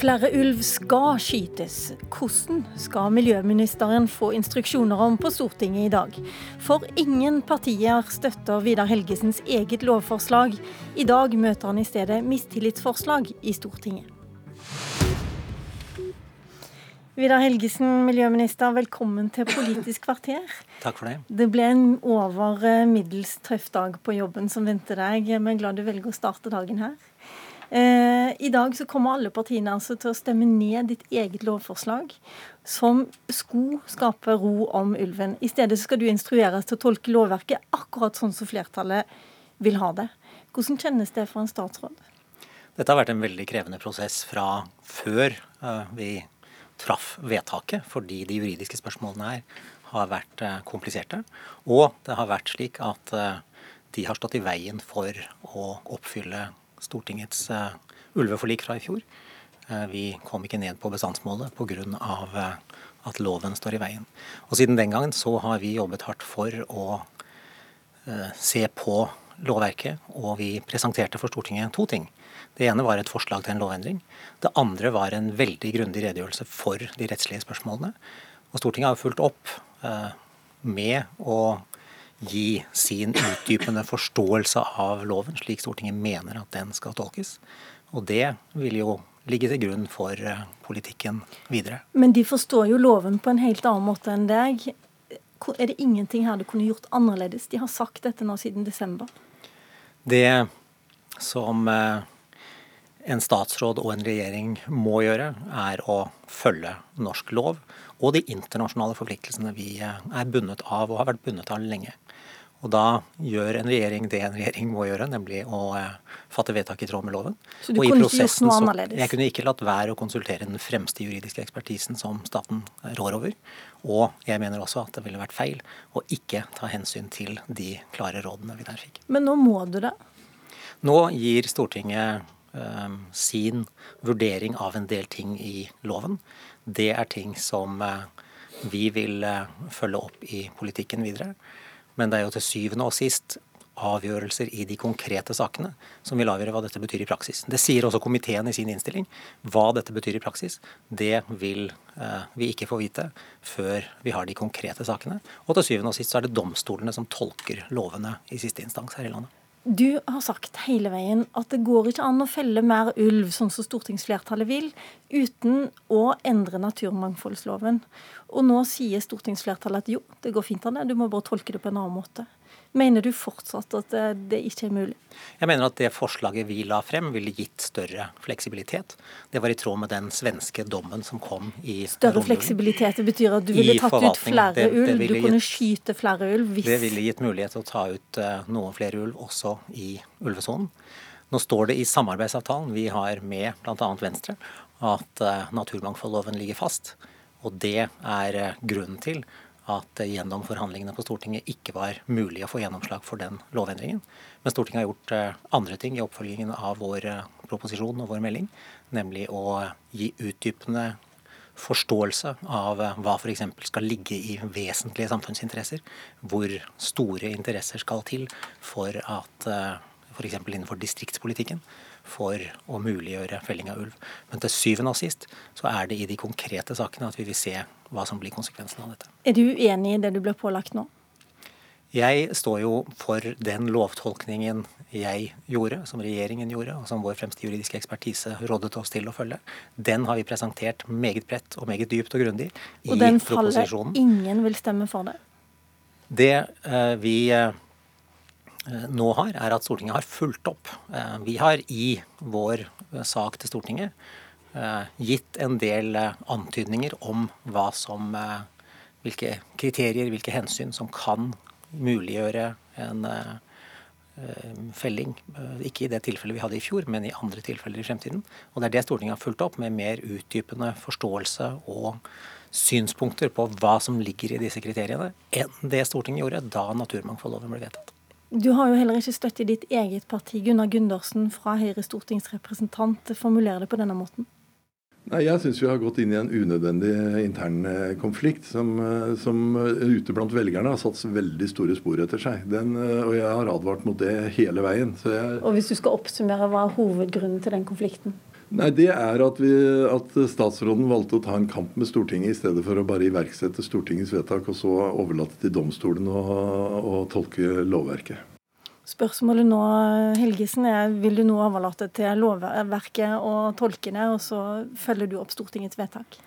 Flere ulv skal skytes. Hvordan skal miljøministeren få instruksjoner om på Stortinget i dag? For ingen partier støtter Vidar Helgesens eget lovforslag. I dag møter han i stedet mistillitsforslag i Stortinget. Vidar Helgesen, miljøminister, velkommen til Politisk kvarter. Takk for det. Det ble en over middels tøff dag på jobben som venter deg. Vi er glad du velger å starte dagen her. Eh, I dag så kommer alle partiene altså til å stemme ned ditt eget lovforslag, som skulle skape ro om ulven. I stedet så skal du instrueres til å tolke lovverket akkurat sånn som flertallet vil ha det. Hvordan kjennes det for en statsråd? Dette har vært en veldig krevende prosess fra før uh, vi traff vedtaket, fordi de juridiske spørsmålene her har vært uh, kompliserte. Og det har vært slik at de har stått i veien for å oppfylle Stortingets uh, ulveforlik fra i fjor. Uh, vi kom ikke ned på bestandsmålet pga. Uh, at loven står i veien. Og Siden den gangen så har vi jobbet hardt for å se på lovverket, og vi presenterte for Stortinget to ting. Det ene var et forslag til en lovendring. Det andre var en veldig grundig redegjørelse for de rettslige spørsmålene. Og Stortinget har fulgt opp med å gi sin utdypende forståelse av loven, slik Stortinget mener at den skal tolkes. Og det vil jo ligge til grunn for eh, politikken videre. Men de forstår jo loven på en helt annen måte enn deg. Er det ingenting her du kunne gjort annerledes? De har sagt dette nå siden desember. Det som eh, en statsråd og en regjering må gjøre, er å følge norsk lov og de internasjonale forpliktelsene vi eh, er bundet av og har vært bundet av lenge. Og da gjør en regjering det en regjering må gjøre, nemlig å eh, fatte vedtak i tråd med loven. Så du kunne ikke gjort noe annerledes? Så, jeg kunne ikke latt være å konsultere den fremste juridiske ekspertisen som staten rår over. Og jeg mener også at det ville vært feil å ikke ta hensyn til de klare rådene vi der fikk. Men nå må du det? Nå gir Stortinget øh, sin vurdering av en del ting i loven. Det er ting som øh, vi vil følge opp i politikken videre. Men det er jo til syvende og sist avgjørelser i de konkrete sakene som vil avgjøre hva dette betyr i praksis. Det sier også komiteen i sin innstilling. Hva dette betyr i praksis, det vil eh, vi ikke få vite før vi har de konkrete sakene. Og til syvende og sist så er det domstolene som tolker lovene i siste instans her i landet. Du har sagt hele veien at det går ikke an å felle mer ulv, sånn som stortingsflertallet vil, uten å endre naturmangfoldsloven. Og nå sier stortingsflertallet at jo, det går fint an det, du må bare tolke det på en annen måte. Mener du fortsatt at det ikke er mulig? Jeg mener at det forslaget vi la frem ville gitt større fleksibilitet. Det var i tråd med den svenske dommen som kom i Større fleksibilitet det betyr at du ville tatt ut flere ulv? Du kunne skyte flere ulv hvis Det ville gitt mulighet til å ta ut uh, noen flere ulv også i ulvesonen. Nå står det i samarbeidsavtalen vi har med bl.a. Venstre at uh, naturmangfoldloven ligger fast. Og det er uh, grunnen til at det gjennom forhandlingene på Stortinget ikke var mulig å få gjennomslag for den lovendringen. Men Stortinget har gjort eh, andre ting i oppfølgingen av vår eh, proposisjon og vår melding, nemlig å gi utdypende forståelse av eh, hva f.eks. skal ligge i vesentlige samfunnsinteresser. Hvor store interesser skal til for at f.eks. innenfor distriktspolitikken for å muliggjøre felling av ulv. Men til syvende og sist så er det i de konkrete sakene at vi vil se hva som blir konsekvensen av dette. Er du uenig i det du blir pålagt nå? Jeg står jo for den lovtolkningen jeg gjorde, som regjeringen gjorde, og som vår fremste juridiske ekspertise rådet oss til å følge. Den har vi presentert meget bredt og meget dypt og grundig i proposisjonen. Og den faller ingen vil stemme for det? Det eh, vi eh, Eh, nå har, er at Stortinget har fulgt opp. Eh, vi har i vår eh, sak til Stortinget gitt en del antydninger om hva som Hvilke kriterier, hvilke hensyn som kan muliggjøre en felling. Ikke i det tilfellet vi hadde i fjor, men i andre tilfeller i fremtiden. Og det er det Stortinget har fulgt opp med mer utdypende forståelse og synspunkter på hva som ligger i disse kriteriene, enn det Stortinget gjorde da naturmangfoldloven ble vedtatt. Du har jo heller ikke støtte i ditt eget parti. Gunnar Gundersen fra Høyre stortingsrepresentant formulerer det på denne måten. Nei, Jeg syns vi har gått inn i en unødvendig intern eh, konflikt som, eh, som, ute blant velgerne har satt veldig store spor etter seg. Den, eh, og jeg har advart mot det hele veien. Jeg, og Hvis du skal oppsummere, hva er hovedgrunnen til den konflikten? Nei, Det er at, vi, at, statsråden valgte å ta en kamp med Stortinget i stedet for å bare iverksette Stortingets vedtak og så overlate til domstolen å tolke lovverket. Spørsmålet nå Helgesen, er vil du nå overlate til lovverket å tolke det, og så følger du opp Stortingets vedtak?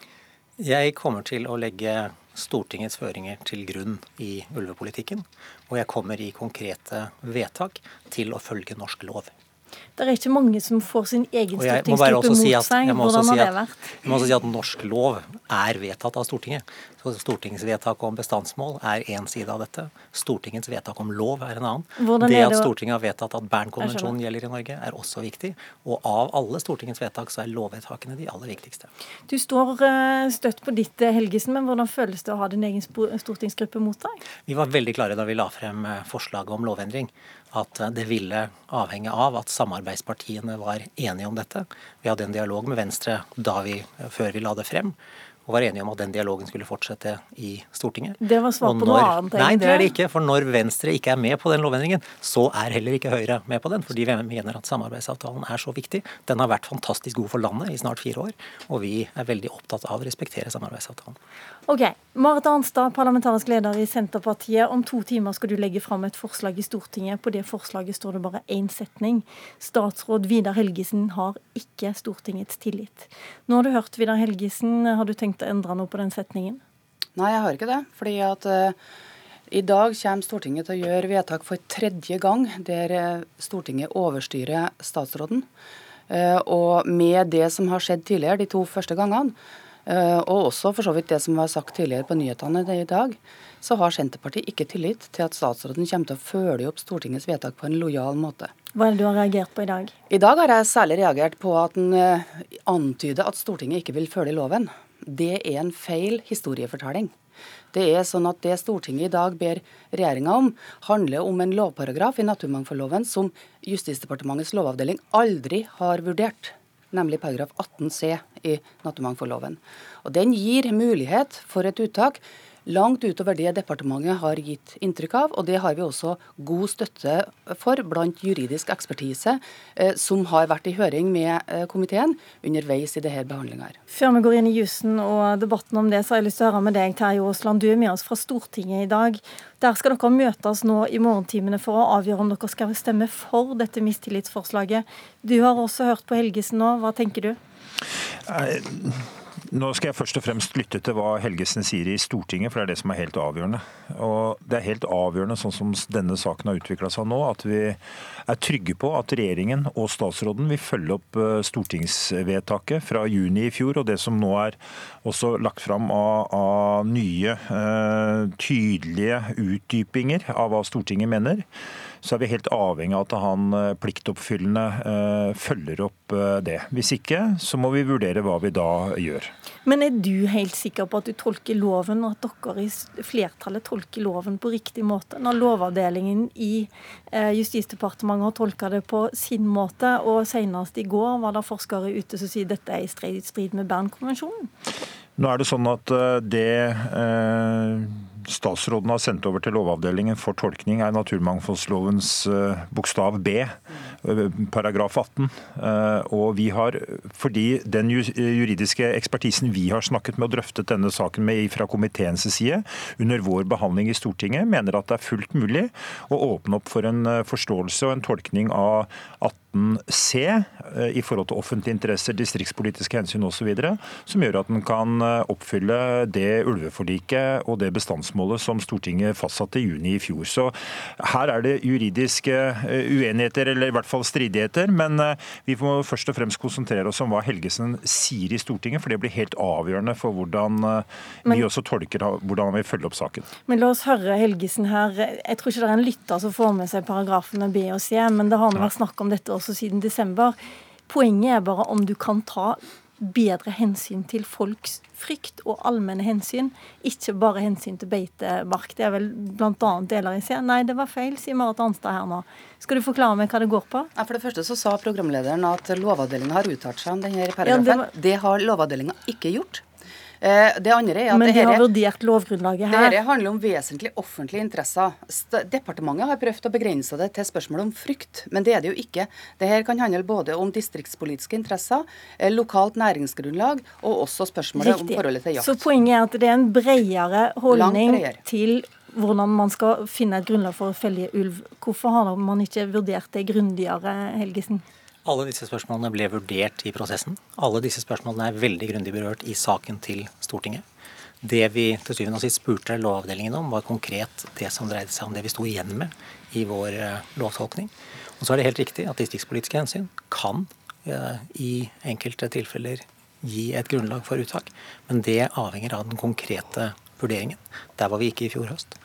Jeg kommer til å legge Stortingets føringer til grunn i ulvepolitikken. Og jeg kommer i konkrete vedtak til å følge norsk lov. Det er ikke mange som får sin egen stortingsgruppe mot si at, seg. Hvordan har det vært? Jeg må også si at norsk lov er vedtatt av Stortinget. Så Stortingsvedtaket om bestandsmål er én side av dette. Stortingets vedtak om lov er en annen. Hvordan det at Stortinget har vedtatt at Bernkonvensjonen gjelder i Norge, er også viktig. Og av alle Stortingets vedtak så er lovvedtakene de aller viktigste. Du står eh, støtt på ditt, eh, Helgesen, men hvordan føles det å ha din egen stortingsgruppe mot deg? Vi var veldig klare da vi la frem eh, forslaget om lovendring at det ville avhenge av at samarbeidspartiene var enige om dette. Vi hadde en dialog med Venstre vi, før vi la det frem og var enige om at den dialogen skulle fortsette i Stortinget. Det var svar på noe annet, egentlig? Nei, det er det ikke. For når Venstre ikke er med på den lovendringen, så er heller ikke Høyre med på den. Fordi vi mener at samarbeidsavtalen er så viktig. Den har vært fantastisk god for landet i snart fire år, og vi er veldig opptatt av å respektere samarbeidsavtalen. Ok, Marit Arnstad, parlamentarisk leder i Senterpartiet. Om to timer skal du legge fram et forslag i Stortinget. På det forslaget står det bare én setning. Statsråd Vidar Helgesen har ikke Stortingets tillit. Nå har du hørt Vidar Helgesen. Har du tenkt tenkt å endre noe på den setningen? Nei, jeg har ikke det. Fordi at uh, i dag kommer Stortinget til å gjøre vedtak for tredje gang der uh, Stortinget overstyrer statsråden. Uh, og med det som har skjedd tidligere, de to første gangene, og også for så vidt det som var sagt tidligere på nyhetene i dag, så har Senterpartiet ikke tillit til at statsråden kommer til å følge opp Stortingets vedtak på en lojal måte. Hva er det du har reagert på i dag? I dag har jeg særlig reagert på at han antyder at Stortinget ikke vil følge loven det er en feil historiefortelling. Det er sånn at det Stortinget i dag ber regjeringa om, handler om en lovparagraf i naturmangfoldloven som Justisdepartementets lovavdeling aldri har vurdert, nemlig paragraf 18 c i naturmangfoldloven. Og Den gir mulighet for et uttak langt utover det departementet har gitt inntrykk av. Og det har vi også god støtte for blant juridisk ekspertise eh, som har vært i høring med eh, komiteen underveis i denne behandlinga. Før vi går inn i jussen og debatten om det, så har jeg lyst til å høre med deg, Terje Aasland. Du er med oss fra Stortinget i dag. Der skal dere møtes nå i morgentimene for å avgjøre om dere skal stemme for dette mistillitsforslaget. Du har også hørt på Helgesen nå. Hva tenker du? Nå skal jeg først og fremst lytte til hva Helgesen sier i Stortinget, for det er det som er helt avgjørende. Og Det er helt avgjørende, sånn som denne saken har utvikla seg nå, at vi er trygge på at regjeringen og statsråden vil følge opp eh, stortingsvedtaket fra juni i fjor, og det som nå er også lagt fram av, av nye, uh, tydelige utdypinger av hva Stortinget mener så er vi helt avhengig av at han eh, pliktoppfyllende følger opp det. Hvis ikke, så må vi vurdere hva vi da gjør. Men er du helt sikker på at du tolker loven, og at dere i flertallet tolker loven på riktig måte? Når Lovavdelingen i eh, Justisdepartementet har tolka det på sin måte, og senest i går var det forskere ute som sier dette er i strid med Bernkonvensjonen? Nå er det sånn at eh, det eh, statsråden har sendt over til Lovavdelingen for tolkning, er naturmangfoldslovens eh, bokstav B, paragraf 18. Eh, og vi har, fordi den juridiske ekspertisen vi har snakket med og drøftet denne saken med fra komiteens side under vår behandling i Stortinget, mener at det er fullt mulig å åpne opp for en forståelse og en tolkning av 18c i forhold til offentlige interesser, distriktspolitiske hensyn osv., som gjør at den kan oppfylle det ulveforliket og det bestandsmålet som Stortinget fastsatte i juni i fjor. Så her er det juridiske eh, uenigheter, eller i hvert fall stridigheter. Men eh, vi må først og fremst konsentrere oss om hva Helgesen sier i Stortinget, for det blir helt avgjørende for hvordan eh, vi men, også tolker hvordan vi følger opp saken. Men la oss høre Helgesen her. Jeg tror ikke det er en lytter som får med seg paragrafene B og C, men det har vært snakk om dette også siden desember. Poenget er bare om du kan ta bedre hensyn til folks frykt og allmenne hensyn, ikke bare hensyn til beitemark. Det er vel bl.a. deler jeg ser. Nei, det var feil, sier Marit Arnstad her nå. Skal du forklare meg hva det går på? Ja, for det første så sa programlederen at Lovavdelingen har uttalt seg om denne paragrafen. Ja, det, var... det har Lovavdelingen ikke gjort. Eh, det andre er at Men de det har vurdert lovgrunnlaget her. Dette handler om vesentlig offentlige interesser. Departementet har prøvd å begrense det til spørsmål om frykt, men det er det jo ikke. Dette kan handle både om distriktspolitiske interesser, eh, lokalt næringsgrunnlag og også spørsmålet om Riktig. forholdet til jakt. Så poenget er at det er en bredere holdning bredere. til hvordan man skal finne et grunnlag for å felle ulv. Hvorfor har man ikke vurdert det grundigere, Helgesen? Alle disse spørsmålene ble vurdert i prosessen. Alle disse spørsmålene er veldig grundig berørt i saken til Stortinget. Det vi til syvende og sist spurte Lovavdelingen om, var konkret det som dreide seg om det vi sto igjen med i vår eh, lovtolkning. Og så er det helt riktig at distriktspolitiske hensyn kan eh, i enkelte tilfeller gi et grunnlag for uttak, men det avhenger av den konkrete vurderingen. Der var vi ikke i fjor høst.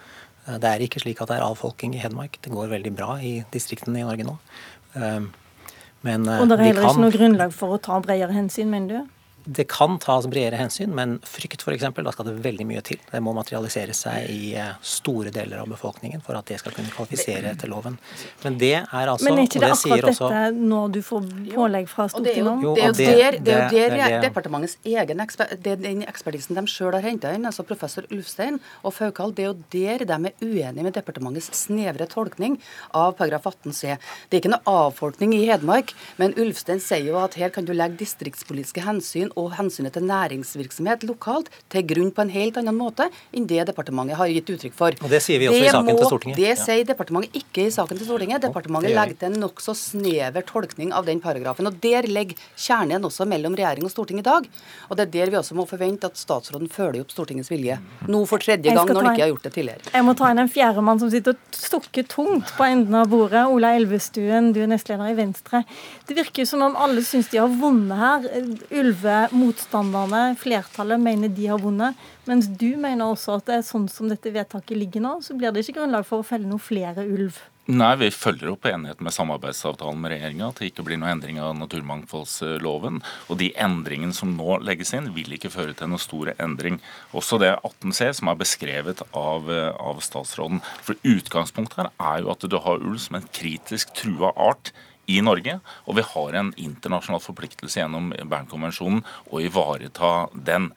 Eh, Det er ikke slik at det er avfolking i Hedmark. Det går veldig bra i distriktene i Norge nå. Men eh, Og det er heller ikke noe grunnlag for å ta bredere hensyn, mener du? Det kan tas bredere hensyn, men frykt f.eks., da skal det veldig mye til. Det må materialisere seg i eh, store deler av befolkningen for at det skal kunne kvalifisere etter loven. Men det er altså Men er ikke det det akkurat også- dette når du får pålegg fra Og det er jo, Stortinget om? Det er jo der, det er jo der det er det- departementets egen eksper, det er den ekspertisen de sjøl har henta inn, altså professor Ulfstein og Faukal, det er jo der de er uenige med departementets snevre tolkning av paragraf 18 c. Det er ikke noe avfolkning i Hedmark, men Ulfstein sier jo at her kan du legge distriktspolitiske hensyn og hensynet til næringsvirksomhet lokalt til grunn på en helt annen måte enn det departementet har gitt uttrykk for. Og det sier vi også i saken til Stortinget. Det Ja. sier departementet ikke i saken til Stortinget. Departementet det legger til en nokså snever tolkning av den paragrafen. og Der ligger kjernen også mellom regjering og storting i dag. Og Det er der vi også må forvente at statsråden følger opp Stortingets vilje. Nå for tredje gang, når han ikke har gjort det tidligere. Jeg må ta inn en fjerde mann som sitter og stukker tungt på enden av bordet. Ola Elvestuen, du er nestleder i Venstre. Det virker som om alle syns de har vunnet her. Ulvemotstanderne, flertallet, mener de har vunnet. Mens du mener også at det er sånn som dette vedtaket ligger nå, så blir det ikke grunnlag for å felle noen flere ulv. Nei, vi følger opp enigheten med samarbeidsavtalen med regjeringa. At det ikke blir noen endring av naturmangfoldsloven. Og de endringene som nå legges inn, vil ikke føre til noen stor endring. Også det 18c som er beskrevet av, eh, av statsråden. For utgangspunktet her er jo at du har ulv som en kritisk trua art i Norge, og vi har en internasjonal forpliktelse gjennom Bernkonvensjonen å ivareta den.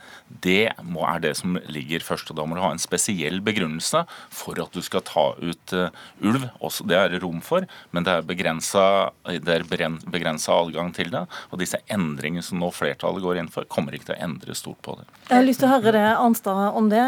Det er det som ligger først. og Da må du ha en spesiell begrunnelse for at du skal ta ut eh, ulv. Også, det er rom for, men det er begrensa adgang til det. Og disse endringene som nå flertallet går inn for, kommer ikke til å endre stort på det. Jeg har lyst til å høre det, Arnstad, om det.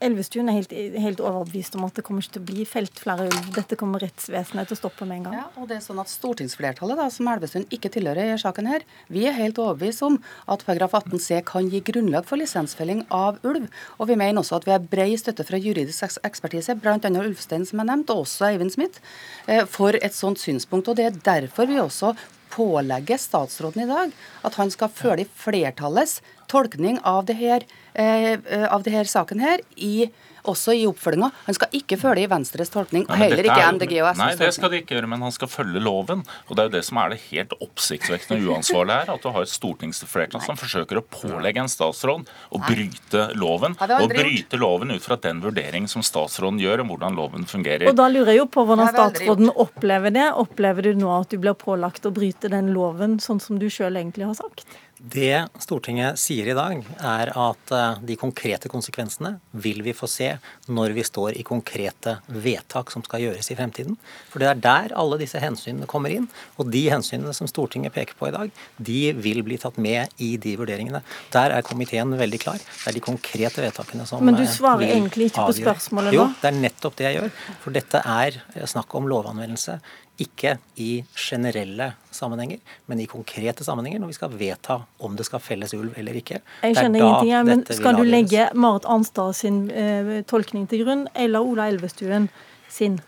Elvestuen er helt, helt overbevist om at det kommer ikke til å bli felt flere ulv. Dette kommer rettsvesenet til å stoppe med en gang. Ja, og det er sånn at Stortingsflertallet, da, som Elvestuen ikke tilhører i saken her, vi er helt overbevist om at paragraf 18 c kan gi grunnlag for lisensfelling av ulv. Og vi mener også at vi har bred støtte fra juridisk eks- ekspertise, bl.a. Ulfstein, som er nevnt, og også Eivind Smith, eh, for et sånt synspunkt. Og det er derfor vi også pålegger statsråden i dag at han skal følge flertallets tolkning av det her, av denne her saken her i også i oppfølginga. Han skal ikke følge i Venstres tolkning, og heller ikke er MDG og SVs Nei, det skal de ikke gjøre, men han skal følge loven. Og det er jo det som er det helt oppsiktsvekkende og uansvarlige her, at du har et stortingsflertall som forsøker å pålegge en statsråd å bryte loven, og bryte loven ut fra den vurdering som statsråden gjør om hvordan loven fungerer. Og da lurer jeg jo på hvordan statsråden opplever det. Opplever du nå at du blir pålagt å bryte den loven, sånn som du sjøl egentlig har sagt? Det Stortinget sier i dag, er at eh, de konkrete konsekvensene vil vi få se når vi står i konkrete vedtak som skal gjøres i fremtiden. For det er der alle disse hensynene kommer inn. Og de hensynene som Stortinget peker på i dag, de vil bli tatt med i de vurderingene. Der er komiteen veldig klar. Det er de konkrete vedtakene som Men du eh, svarer egentlig ikke på spørsmålet nå? Jo, det er nettopp det jeg gjør. For dette er eh, snakk om lovanvendelse. Ikke i generelle sammenhenger, men i konkrete sammenhenger når vi skal vedta om det skal felles ulv eller ikke. Jeg er skjønner ingenting, jeg, men skal du legge Marit Arnstad sin eh, tolkning til grunn, eller Ola Elvestuen sin?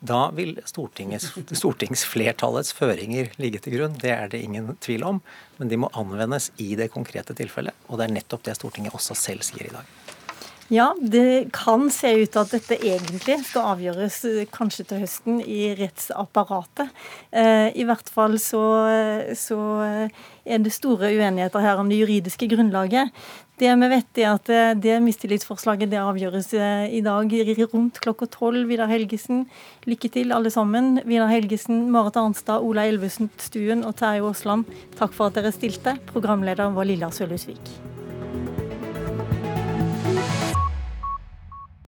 Da vil stortingsflertallets føringer ligge til grunn. Det er det ingen tvil om. Men de må anvendes i det konkrete tilfellet. Og det er nettopp det Stortinget også selv sier i dag. Ja, det kan se ut til at dette egentlig skal avgjøres eh, kanskje til høsten i rettsapparatet. Eh, I hvert fall så, så eh, er det store uenigheter her om det juridiske grunnlaget. Det vi vet er at det mistillitsforslaget det avgjøres i dag rundt klokka tolv. Vidar Helgesen, lykke til alle sammen. Vidar Helgesen, Marit Arnstad, Ola Elvesen Stuen og Terje Aasland, takk for at dere stilte. Programleder var Lilla Sølhusvik.